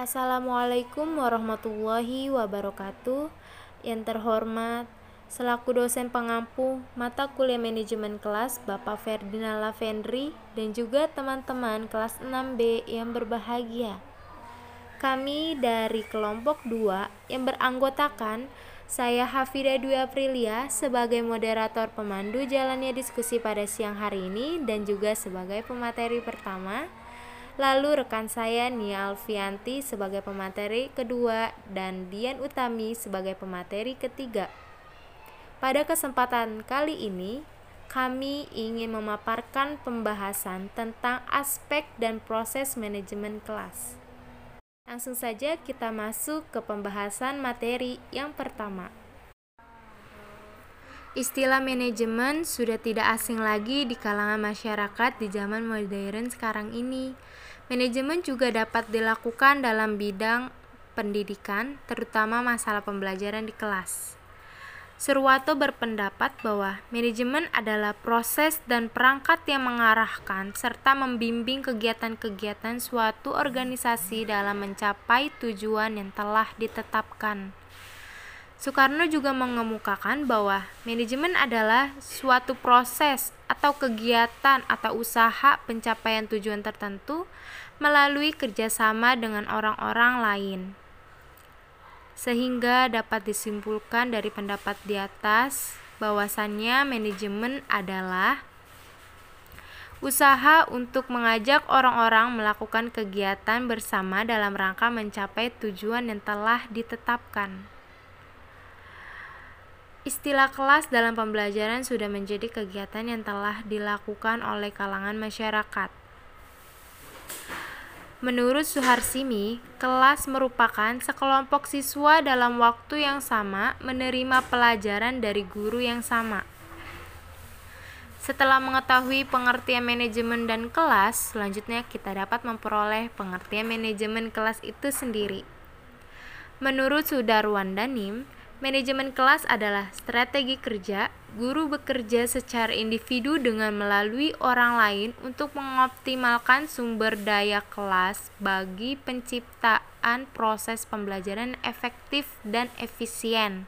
Assalamualaikum warahmatullahi wabarakatuh. Yang terhormat, selaku dosen pengampu mata kuliah manajemen kelas Bapak Ferdinand Lavendri dan juga teman-teman kelas 6B yang berbahagia. Kami dari kelompok 2 yang beranggotakan saya Hafida Dwi Aprilia sebagai moderator pemandu jalannya diskusi pada siang hari ini dan juga sebagai pemateri pertama Lalu rekan saya Nia Alfianti sebagai pemateri kedua dan Dian Utami sebagai pemateri ketiga. Pada kesempatan kali ini, kami ingin memaparkan pembahasan tentang aspek dan proses manajemen kelas. Langsung saja kita masuk ke pembahasan materi yang pertama. Istilah manajemen sudah tidak asing lagi di kalangan masyarakat di zaman modern sekarang ini. Manajemen juga dapat dilakukan dalam bidang pendidikan, terutama masalah pembelajaran di kelas. Surwato berpendapat bahwa manajemen adalah proses dan perangkat yang mengarahkan serta membimbing kegiatan-kegiatan suatu organisasi dalam mencapai tujuan yang telah ditetapkan. Soekarno juga mengemukakan bahwa manajemen adalah suatu proses atau kegiatan atau usaha pencapaian tujuan tertentu melalui kerjasama dengan orang-orang lain. Sehingga dapat disimpulkan dari pendapat di atas bahwasannya manajemen adalah usaha untuk mengajak orang-orang melakukan kegiatan bersama dalam rangka mencapai tujuan yang telah ditetapkan. Istilah kelas dalam pembelajaran sudah menjadi kegiatan yang telah dilakukan oleh kalangan masyarakat. Menurut Suharsimi, kelas merupakan sekelompok siswa dalam waktu yang sama menerima pelajaran dari guru yang sama. Setelah mengetahui pengertian manajemen dan kelas, selanjutnya kita dapat memperoleh pengertian manajemen kelas itu sendiri. Menurut Sudarwandanim, Manajemen kelas adalah strategi kerja. Guru bekerja secara individu dengan melalui orang lain untuk mengoptimalkan sumber daya kelas bagi penciptaan proses pembelajaran efektif dan efisien.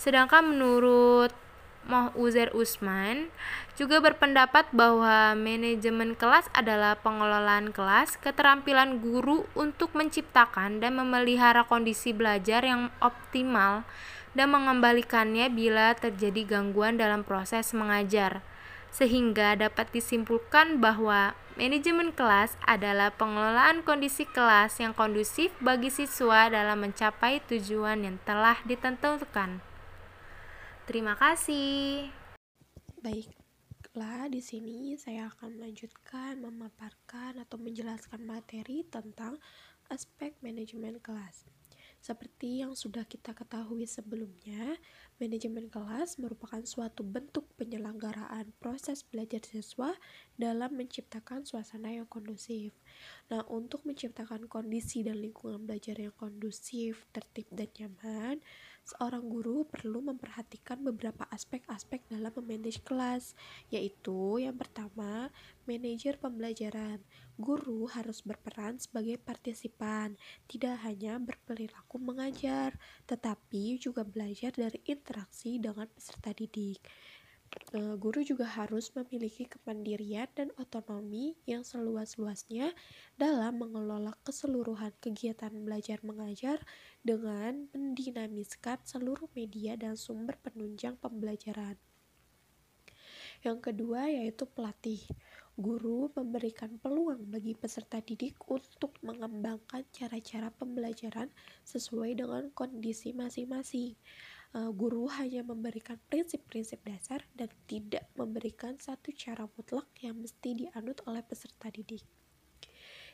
Sedangkan menurut Moh Uzair Usman juga berpendapat bahwa manajemen kelas adalah pengelolaan kelas, keterampilan guru untuk menciptakan dan memelihara kondisi belajar yang optimal dan mengembalikannya bila terjadi gangguan dalam proses mengajar. Sehingga dapat disimpulkan bahwa manajemen kelas adalah pengelolaan kondisi kelas yang kondusif bagi siswa dalam mencapai tujuan yang telah ditentukan. Terima kasih. Baiklah, di sini saya akan melanjutkan memaparkan atau menjelaskan materi tentang aspek manajemen kelas. Seperti yang sudah kita ketahui sebelumnya, manajemen kelas merupakan suatu bentuk penyelenggaraan proses belajar siswa dalam menciptakan suasana yang kondusif. Nah, untuk menciptakan kondisi dan lingkungan belajar yang kondusif, tertib, dan nyaman, seorang guru perlu memperhatikan beberapa aspek-aspek dalam memanage kelas, yaitu yang pertama, manajer pembelajaran. Guru harus berperan sebagai partisipan, tidak hanya berperilaku mengajar, tetapi juga belajar dari interaksi dengan peserta didik. Eh, guru juga harus memiliki kemandirian dan otonomi yang seluas-luasnya dalam mengelola keseluruhan kegiatan belajar mengajar dengan mendinamiskan seluruh media dan sumber penunjang pembelajaran. Yang kedua yaitu pelatih. Guru memberikan peluang bagi peserta didik untuk mengembangkan cara-cara pembelajaran sesuai dengan kondisi masing-masing uh, guru hanya memberikan prinsip-prinsip dasar dan tidak memberikan satu cara mutlak yang mesti dianut oleh peserta didik.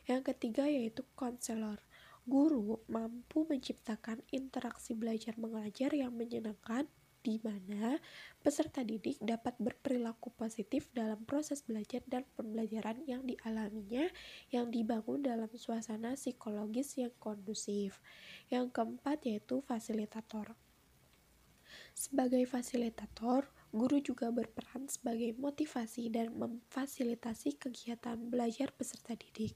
Yang ketiga yaitu konselor. Guru mampu menciptakan interaksi belajar mengajar yang menyenangkan di mana peserta didik dapat berperilaku positif dalam proses belajar dan pembelajaran yang dialaminya yang dibangun dalam suasana psikologis yang kondusif. Yang keempat yaitu fasilitator. Sebagai fasilitator, Guru juga berperan sebagai motivasi dan memfasilitasi kegiatan belajar peserta didik.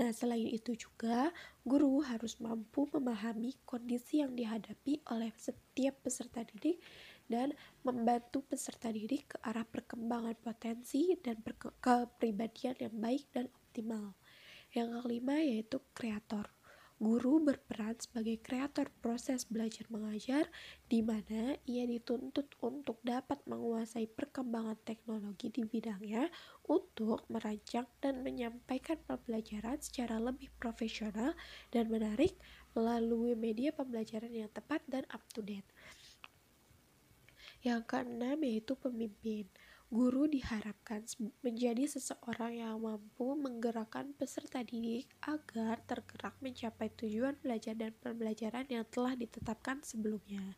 Nah, selain itu juga, guru harus mampu memahami kondisi yang dihadapi oleh setiap peserta didik dan membantu peserta didik ke arah perkembangan potensi dan kepribadian yang baik dan optimal. Yang kelima yaitu kreator. Guru berperan sebagai kreator proses belajar mengajar di mana ia dituntut untuk dapat menguasai perkembangan teknologi di bidangnya untuk merancang dan menyampaikan pembelajaran secara lebih profesional dan menarik melalui media pembelajaran yang tepat dan up to date. Yang keenam yaitu pemimpin. Guru diharapkan menjadi seseorang yang mampu menggerakkan peserta didik agar tergerak mencapai tujuan belajar dan pembelajaran yang telah ditetapkan sebelumnya.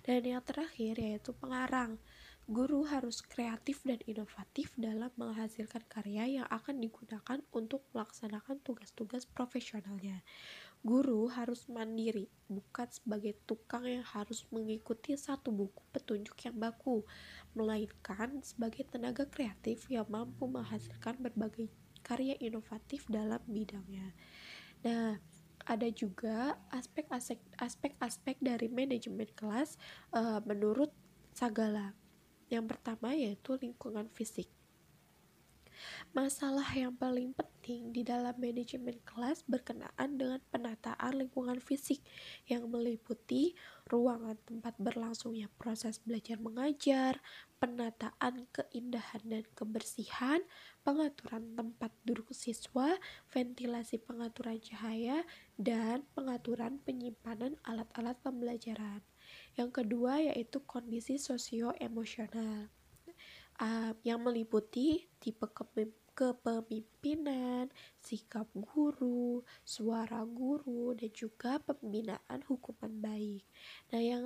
Dan yang terakhir yaitu pengarang. Guru harus kreatif dan inovatif dalam menghasilkan karya yang akan digunakan untuk melaksanakan tugas-tugas profesionalnya. Guru harus mandiri, bukan sebagai tukang yang harus mengikuti satu buku petunjuk yang baku, melainkan sebagai tenaga kreatif yang mampu menghasilkan berbagai karya inovatif dalam bidangnya. Nah, ada juga aspek-aspek dari manajemen kelas uh, menurut Sagala. Yang pertama yaitu lingkungan fisik. Masalah yang paling penting di dalam manajemen kelas berkenaan dengan penataan lingkungan fisik yang meliputi ruangan tempat berlangsungnya proses belajar mengajar, penataan keindahan dan kebersihan, pengaturan tempat duduk siswa, ventilasi pengaturan cahaya, dan pengaturan penyimpanan alat-alat pembelajaran. Yang kedua yaitu kondisi sosio-emosional uh, yang meliputi tipe kepemimpinan, sikap guru, suara guru, dan juga pembinaan hukuman baik.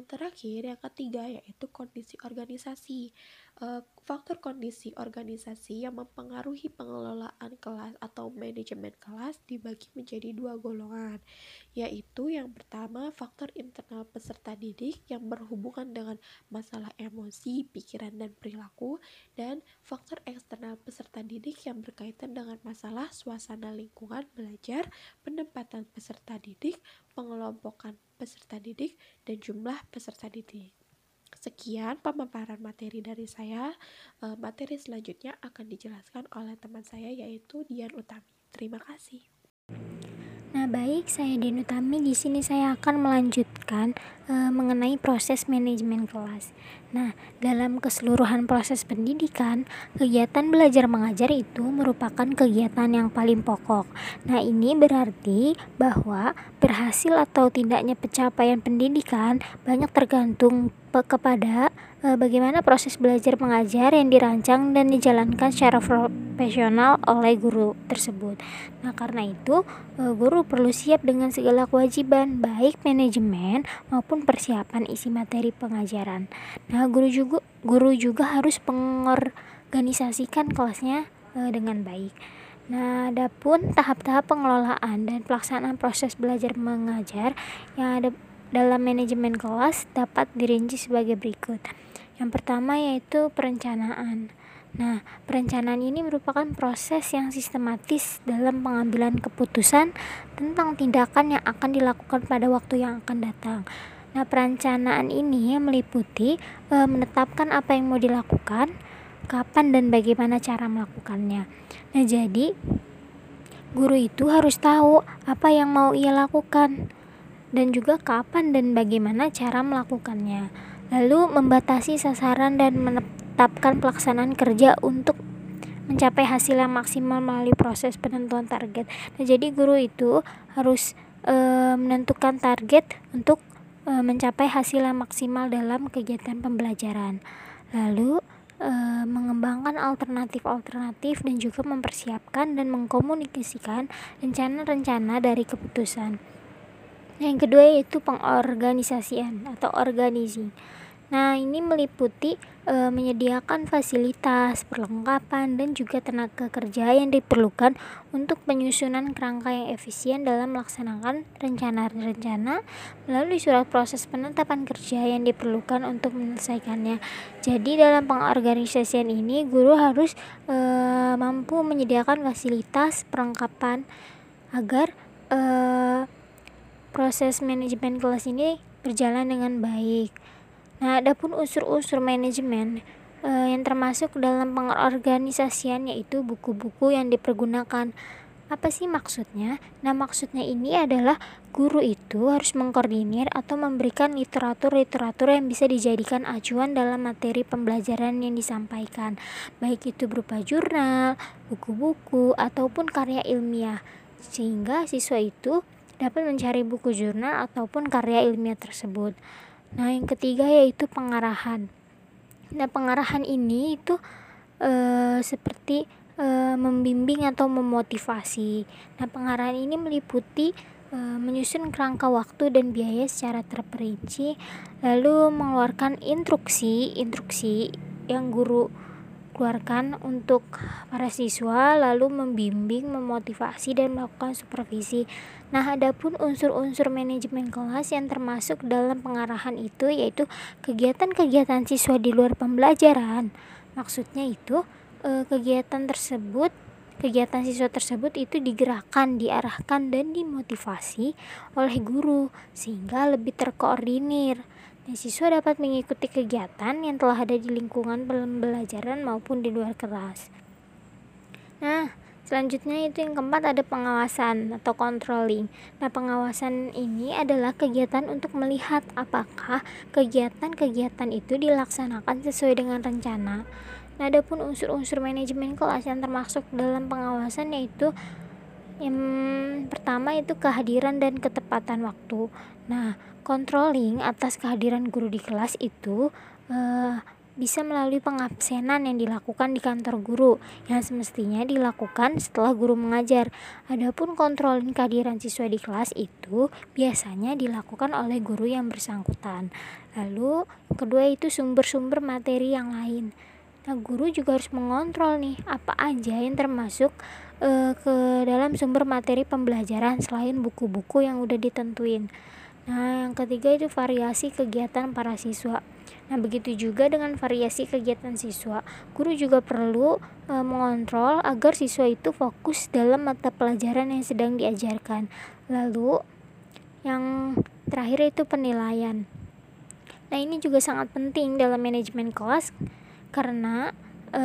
Terakhir, yang ketiga yaitu kondisi organisasi. Uh, faktor kondisi organisasi yang mempengaruhi pengelolaan kelas atau manajemen kelas dibagi menjadi dua golongan, yaitu yang pertama faktor internal peserta didik yang berhubungan dengan masalah emosi, pikiran, dan perilaku, dan faktor eksternal peserta didik yang berkaitan dengan masalah suasana lingkungan belajar, penempatan peserta didik, pengelompokan peserta didik, dan jumlah peserta didik. Sekian pemaparan materi dari saya. E, materi selanjutnya akan dijelaskan oleh teman saya yaitu Dian Utami. Terima kasih. Nah, baik, saya Dian Utami. Di sini saya akan melanjutkan e, mengenai proses manajemen kelas. Nah, dalam keseluruhan proses pendidikan, kegiatan belajar mengajar itu merupakan kegiatan yang paling pokok. Nah, ini berarti bahwa berhasil atau tidaknya pencapaian pendidikan banyak tergantung kepada e, bagaimana proses belajar mengajar yang dirancang dan dijalankan secara profesional oleh guru tersebut. Nah, karena itu e, guru perlu siap dengan segala kewajiban baik manajemen maupun persiapan isi materi pengajaran. Nah, guru juga guru juga harus mengorganisasikan kelasnya e, dengan baik. Nah, adapun tahap-tahap pengelolaan dan pelaksanaan proses belajar mengajar yang ada dalam manajemen kelas dapat dirinci sebagai berikut. Yang pertama yaitu perencanaan. Nah, perencanaan ini merupakan proses yang sistematis dalam pengambilan keputusan tentang tindakan yang akan dilakukan pada waktu yang akan datang. Nah, perencanaan ini meliputi e, menetapkan apa yang mau dilakukan, kapan dan bagaimana cara melakukannya. Nah, jadi guru itu harus tahu apa yang mau ia lakukan dan juga kapan dan bagaimana cara melakukannya. Lalu membatasi sasaran dan menetapkan pelaksanaan kerja untuk mencapai hasil yang maksimal melalui proses penentuan target. Nah, jadi guru itu harus e, menentukan target untuk e, mencapai hasil yang maksimal dalam kegiatan pembelajaran. Lalu e, mengembangkan alternatif-alternatif dan juga mempersiapkan dan mengkomunikasikan rencana-rencana dari keputusan. Yang kedua yaitu pengorganisasian atau organizing. Nah, ini meliputi e, menyediakan fasilitas, perlengkapan, dan juga tenaga kerja yang diperlukan untuk penyusunan kerangka yang efisien dalam melaksanakan rencana-rencana melalui surat proses penetapan kerja yang diperlukan untuk menyelesaikannya. Jadi, dalam pengorganisasian ini, guru harus e, mampu menyediakan fasilitas, perlengkapan agar e, proses manajemen kelas ini berjalan dengan baik. Nah, adapun unsur-unsur manajemen e, yang termasuk dalam pengorganisasian yaitu buku-buku yang dipergunakan. Apa sih maksudnya? Nah, maksudnya ini adalah guru itu harus mengkoordinir atau memberikan literatur-literatur yang bisa dijadikan acuan dalam materi pembelajaran yang disampaikan, baik itu berupa jurnal, buku-buku, ataupun karya ilmiah, sehingga siswa itu dapat mencari buku jurnal ataupun karya ilmiah tersebut. Nah, yang ketiga yaitu pengarahan. Nah, pengarahan ini itu e, seperti e, membimbing atau memotivasi. Nah, pengarahan ini meliputi e, menyusun kerangka waktu dan biaya secara terperinci, lalu mengeluarkan instruksi, instruksi yang guru keluarkan untuk para siswa lalu membimbing, memotivasi dan melakukan supervisi. Nah, adapun unsur-unsur manajemen kelas yang termasuk dalam pengarahan itu yaitu kegiatan-kegiatan siswa di luar pembelajaran. Maksudnya itu eh, kegiatan tersebut kegiatan siswa tersebut itu digerakkan, diarahkan dan dimotivasi oleh guru sehingga lebih terkoordinir. Nah, siswa dapat mengikuti kegiatan yang telah ada di lingkungan pembelajaran maupun di luar kelas. Nah, selanjutnya itu yang keempat ada pengawasan atau controlling. Nah, pengawasan ini adalah kegiatan untuk melihat apakah kegiatan-kegiatan itu dilaksanakan sesuai dengan rencana. Nah, adapun unsur-unsur manajemen kelas yang termasuk dalam pengawasan yaitu yang pertama itu kehadiran dan ketepatan waktu. Nah, Controlling atas kehadiran guru di kelas itu uh, bisa melalui pengabsenan yang dilakukan di kantor guru yang semestinya dilakukan setelah guru mengajar. Adapun controlling kehadiran siswa di kelas itu biasanya dilakukan oleh guru yang bersangkutan. Lalu kedua itu sumber-sumber materi yang lain. Nah, guru juga harus mengontrol nih apa aja yang termasuk uh, ke dalam sumber materi pembelajaran selain buku-buku yang udah ditentuin. Nah, yang ketiga itu variasi kegiatan para siswa. Nah, begitu juga dengan variasi kegiatan siswa, guru juga perlu e, mengontrol agar siswa itu fokus dalam mata pelajaran yang sedang diajarkan. Lalu, yang terakhir itu penilaian. Nah, ini juga sangat penting dalam manajemen kelas karena e,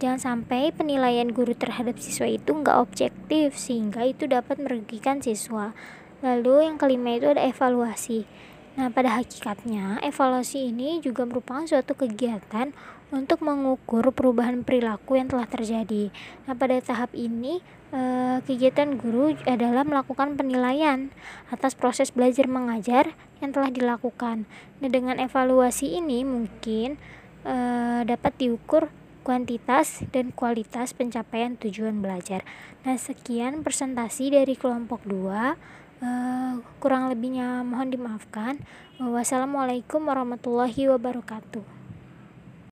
jangan sampai penilaian guru terhadap siswa itu nggak objektif sehingga itu dapat merugikan siswa. Lalu yang kelima itu ada evaluasi. Nah, pada hakikatnya, evaluasi ini juga merupakan suatu kegiatan untuk mengukur perubahan perilaku yang telah terjadi. Nah, pada tahap ini, eh, kegiatan guru adalah melakukan penilaian atas proses belajar mengajar yang telah dilakukan. Nah, dengan evaluasi ini mungkin eh, dapat diukur kuantitas dan kualitas pencapaian tujuan belajar. Nah, sekian presentasi dari kelompok 2. Uh, kurang lebihnya mohon dimaafkan. Wassalamualaikum warahmatullahi wabarakatuh.